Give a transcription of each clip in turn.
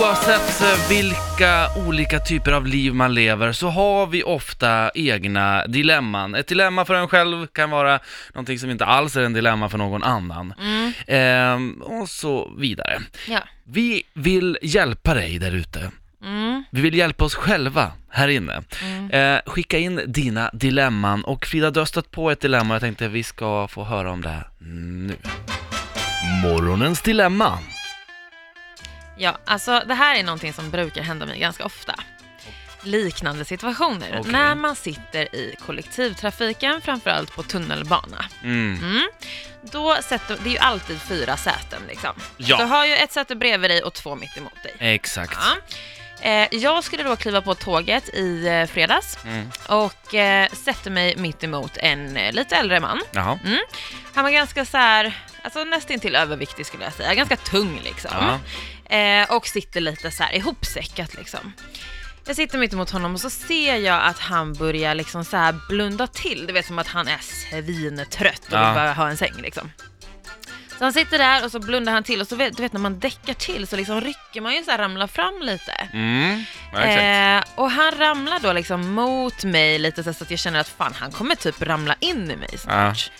Oavsett eh, vilka olika typer av liv man lever så har vi ofta egna dilemman. Ett dilemma för en själv kan vara någonting som inte alls är en dilemma för någon annan. Mm. Ehm, och så vidare. Ja. Vi vill hjälpa dig där ute. Mm. Vi vill hjälpa oss själva här inne. Mm. Eh, skicka in dina dilemman och Frida, du har stött på ett dilemma. Jag tänkte vi ska få höra om det nu. Morgonens dilemma. Ja, alltså det här är någonting som brukar hända mig ganska ofta. Liknande situationer. Okej. När man sitter i kollektivtrafiken, framförallt på tunnelbana. Mm. Mm. Då sätter, det är ju alltid fyra säten liksom. Ja. Du har ju ett säte bredvid dig och två mitt emot dig. Exakt. Ja. Eh, jag skulle då kliva på tåget i eh, fredags Mm. och eh, sätter mig mitt emot en lite äldre man. Jaha. Han var ganska så här, alltså nästintill överviktig skulle jag säga, ganska tung liksom. Ja. Eh, och sitter lite så här ihopsäckat liksom. Jag sitter mitt emot honom och så ser jag att han börjar liksom så här blunda till. Du vet som att han är svintrött och Ja. vill bara ha en säng liksom. Så han sitter där och så blundar han till och så vet du vet när man däckar till så liksom rycker man ju så här ramlar fram lite. Mm. Ja, exakt. Eh, och han ramlar då liksom mot mig lite så att jag känner att fan han kommer typ ramla in i mig snart.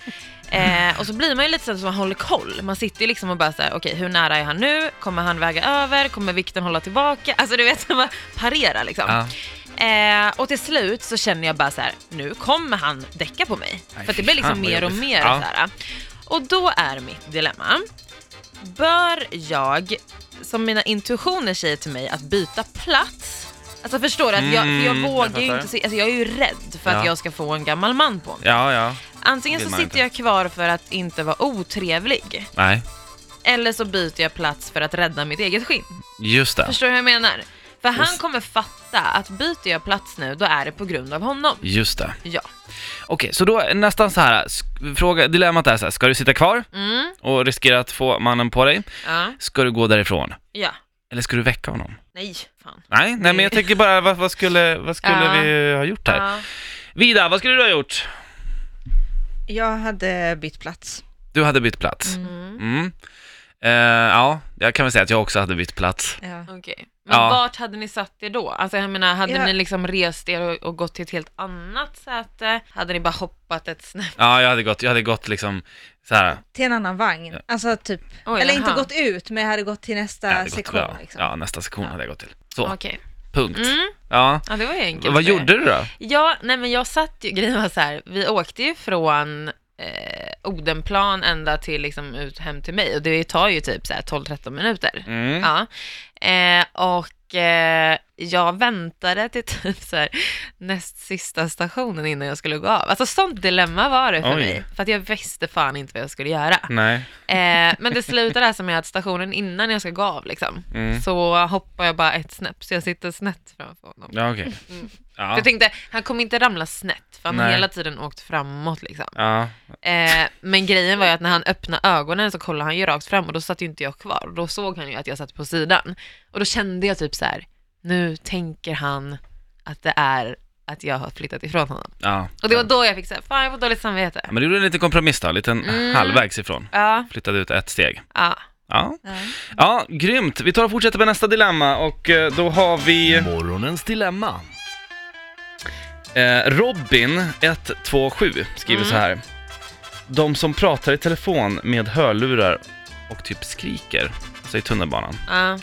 Eh, och så blir man ju lite så att man håller koll. Man sitter ju liksom och bara såhär, okej hur nära är han nu? Kommer han väga över? Kommer vikten hålla tillbaka? Alltså du vet, man parerar liksom. Ja. Eh, och till slut så känner jag bara så här: nu kommer han däcka på mig. Nej, För det blir liksom fan, mer och mer Ja. så här. Och då är mitt dilemma, bör jag, som mina intuitioner säger till mig, att byta plats? Alltså förstår du? Att jag, för jag Mm, jag vågar ju fattar. inte se, alltså jag är ju rädd för att Ja. jag ska få en gammal man på mig. ja, ja. Antingen vill så man sitter inte. jag kvar för att inte vara otrevlig, Nej, eller så byter jag plats för att rädda mitt eget skinn. just det. Förstår du hur jag menar? För han s- kommer fatta att byter jag plats nu, då är det på grund av honom. Just det. Ja. Okej, så då är nästan så här, sk- fråga, dilemmat är så här, ska du sitta kvar Mm, och riskera att få mannen på dig? ja, Ska du gå därifrån? ja. Eller ska du väcka honom? Nej, fan. Nej, nej men jag tänker bara, vad, vad skulle, vad skulle Ja. vi ha gjort här? Ja. Vida, vad skulle du ha gjort? Jag hade bytt plats. Du hade bytt plats. Mm. Mm. Eh, ja, jag kan väl säga att jag också hade bytt plats. Ja. Okej. Men Ja. vart hade ni satt er då? Alltså jag menar, hade Ja. ni liksom rest er och, och gått till ett helt annat säte? Hade ni bara hoppat ett snäpp? Ja, jag hade gått, jag hade gått liksom så här. Till en annan vagn. Ja. Alltså typ, Oj, eller jaha. inte gått ut, men jag hade gått till nästa gått, sektion. ja, liksom. ja, nästa sektion Ja. hade jag gått till. Så, Okej. punkt. Mm. Ja. Ja, det var ju enkelt. Vad gjorde du då? Ja, nej men jag satt ju, grejen var så här, vi åkte ju från eh, Odenplan ända till liksom ut hem till mig och det tar ju typ så här 12-13 minuter. Mm. Ja. Eh, och eh, jag väntade till typ så här, näst sista stationen innan jag skulle gå av. Alltså sånt dilemma var det för Oj. mig. För att jag visste fan inte vad jag skulle göra. Nej. Eh, men det slutade alltså med att stationen innan jag ska gå av liksom, Mm. så hoppar jag bara ett snäpp så jag sitter snett framför honom. Ja, okej. Mm. Ja. Jag tänkte, han kommer inte ramla snett för han har hela tiden åkt framåt liksom. Ja. Eh, men grejen var ju att när han öppnade ögonen så kollade han ju rakt fram och då satt ju inte jag kvar. Då såg han ju att jag satt på sidan. Och då kände jag typ så här: nu tänker han att det är att jag har flyttat ifrån honom. ja. Och det var då jag fick säga, fan jag får dåligt samvete. Ja, Men du gjorde en liten kompromiss då, en liten Mm. halvvägs ifrån. Ja, Flyttade ut ett steg. ja. Ja. Ja. ja, grymt. Vi tar och fortsätter med nästa dilemma och eh, då har vi... Morgonens dilemma. Eh, Robin 127 skriver Mm. så här. De som pratar i telefon med hörlurar och typ skriker, alltså i tunnelbanan. ja.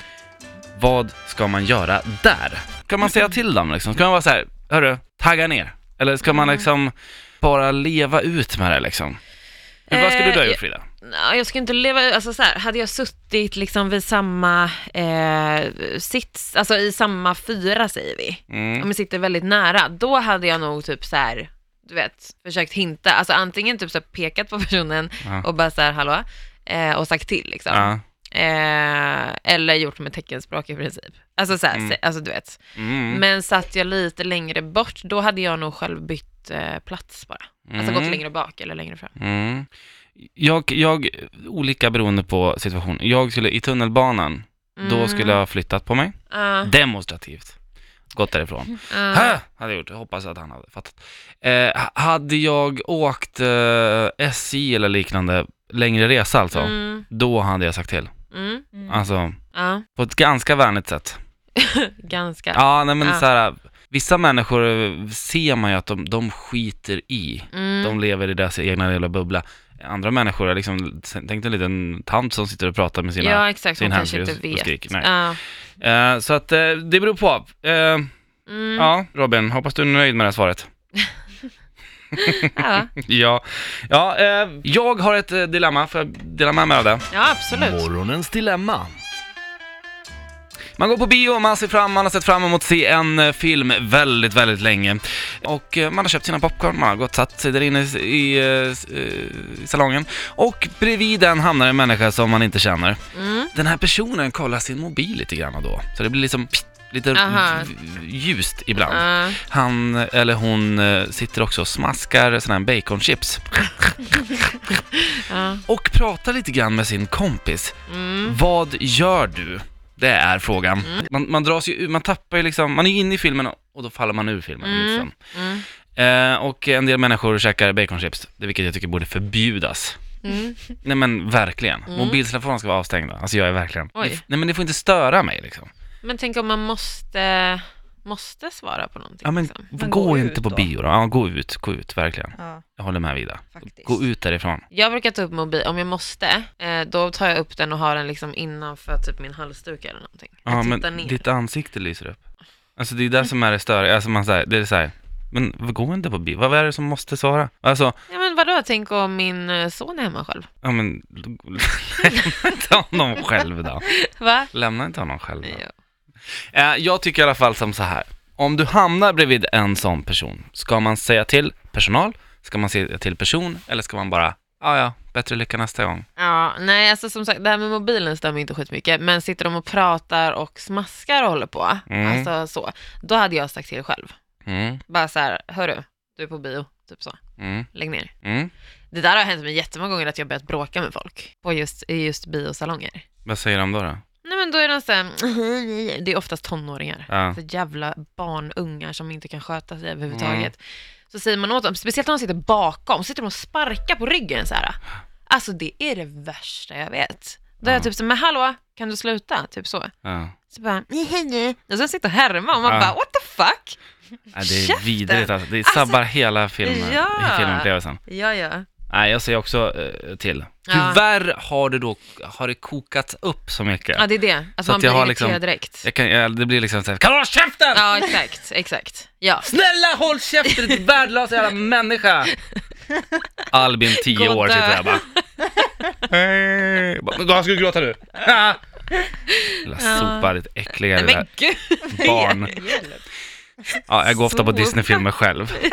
Vad ska man göra där? Ska man säga till dem liksom? Ska man vara så här, hörru, tagga ner? Eller ska man Mm. liksom bara leva ut med det liksom? Men vad skulle du ha Eh, gjort Frida? Jag skulle inte leva, alltså så här, hade jag suttit liksom vid samma eh, sits, alltså i samma fyra säger vi, Mm. om vi sitter väldigt nära, då hade jag nog typ så här, du vet, försökt hinta, alltså antingen typ så här pekat på personen Ja. och bara så här, hallå, eh, och sagt till liksom. Ja. Eh, eller gjort med teckenspråk i princip. Alltså så här, Mm. alltså du vet. Mm. Men satt jag lite längre bort, då hade jag nog själv bytt eh, plats bara. Alltså Mm. gått längre bak eller längre fram. Mm. Jag, jag, olika beroende på situation. Jag skulle i tunnelbanan, då Mm. skulle jag ha flyttat på mig. Ja, Demonstrativt. Gått därifrån. ja. Hä? Hade jag gjort. Jag hoppas att han hade fattat. Eh, hade jag åkt eh, SJ eller liknande, längre resa alltså, Mm, då hade jag sagt till. Mm. Alltså, Ja, på ett ganska vänligt sätt. ganska. Ja, nej men Ja. så här, vissa människor ser man ju att de, de skiter i. Mm. De lever i deras egna lilla bubbla. Andra människor är liksom, tänk dig en liten tant som sitter och pratar med sina... ja, exakt. sin Hon kanske inte och vet. skriker, nej. Ja. Eh, så att eh, det beror på. Eh, Mm. Ja, Robin, hoppas du är nöjd med det här svaret. Ja. Ja, ja eh, jag har ett eh, dilemma, får jag dela med mig av det? ja, absolut. Morgonens dilemma. Man går på bio, man ser fram, man har sett fram emot att se en eh, film väldigt, väldigt länge. Och eh, man har köpt sina popcorn, man har gått och satt sig där inne i, i, eh, s- eh, i salongen. Och bredvid den hamnar en människa som man inte känner. Mm. Den här personen kollar sin mobil lite grann då. Så det blir liksom pst, lite Aha. ljust ibland. Ja. Han eller hon eh, sitter också och smaskar sådana här baconchips. Ja. Och pratar lite grann med sin kompis. Mm. Vad gör du? Det är frågan. Man, man dras ju man tappar ju liksom, man är inne i filmen och då faller man ur filmen. Mm. Liksom. Mm. Eh, och en del människor käkar baconchips, vilket jag tycker borde förbjudas. Mm. Nej men verkligen. Mm. Mobiltelefonen ska vara avstängda. Alltså jag är verkligen... Oj. Nej men det får inte störa mig liksom. Men tänk om man måste, måste svara på någonting. Ja men liksom. Men gå, gå inte på då. bio då. Ja, gå ut, gå ut, verkligen. Ja, Jag håller med Vida. faktiskt. Gå ut därifrån. Jag brukar ta upp mobil, om jag måste, eh, då tar jag upp den och har den liksom innanför typ min halsduk eller någonting. Jag Ja men ner. ditt ansikte lyser upp. Alltså det är det som är det störiga, alltså man säger, det är så här, men gå inte på bio, vad är det som måste svara? Alltså, Ja men vadå, tänk om min eh, son är hemma själv? ja men, lämna inte honom själv då. Va? Lämna inte honom själv då. Ja. Eh, jag tycker i alla fall som så här. Om du hamnar bredvid en sån person, ska man säga till personal? Ska man säga till person? Eller ska man bara, ja ja, bättre lycka nästa gång? Ja, nej alltså som sagt, det här med mobilen stämmer inte skitmycket, men sitter de och pratar och smaskar och håller på, Mm. alltså så, då hade jag sagt till själv. Mm, Bara så här, hörru, du är på bio, typ så, mm, lägg ner. mm. Det där har hänt mig jättemånga gånger att jag börjat bråka med folk på just, i just biosalonger. Vad säger de då? då? Nej men då är de såhär, det är oftast tonåringar. Ja. Så jävla barnungar som inte kan sköta sig överhuvudtaget. Så säger man åt dem, speciellt när de sitter bakom, så sitter de och sparkar på ryggen så här. Alltså det är det värsta jag vet. Då är jag Ja. typ så men hallå, kan du sluta? Typ så. Ja. Så bara, nej, Och sen sitter och härmar och man Ja. bara, what the fuck? Nej, det är Käften! vidrigt alltså. Det Alltså, sabbar hela filmen, ja. filmupplevelsen. Ja, ja. Nej, jag säger också eh, till. Ja. Tyvärr har det då, har det kokats upp så mycket. Ja, det är det. Alltså Så man att blir irriterad liksom- direkt. Jag kan, jag, det blir liksom såhär, kan du hålla käften? Ja, exakt, exakt. Ja. Snälla håll käften, ditt värdelösa jävla människa! Albin, 10 Gå och år, sitter där bara. Hej. Han skulle gråta nu. Lilla Ja. sopa, ditt äckliga Nej men gud. barn. Ja, jag går ofta på Disney-filmer själv.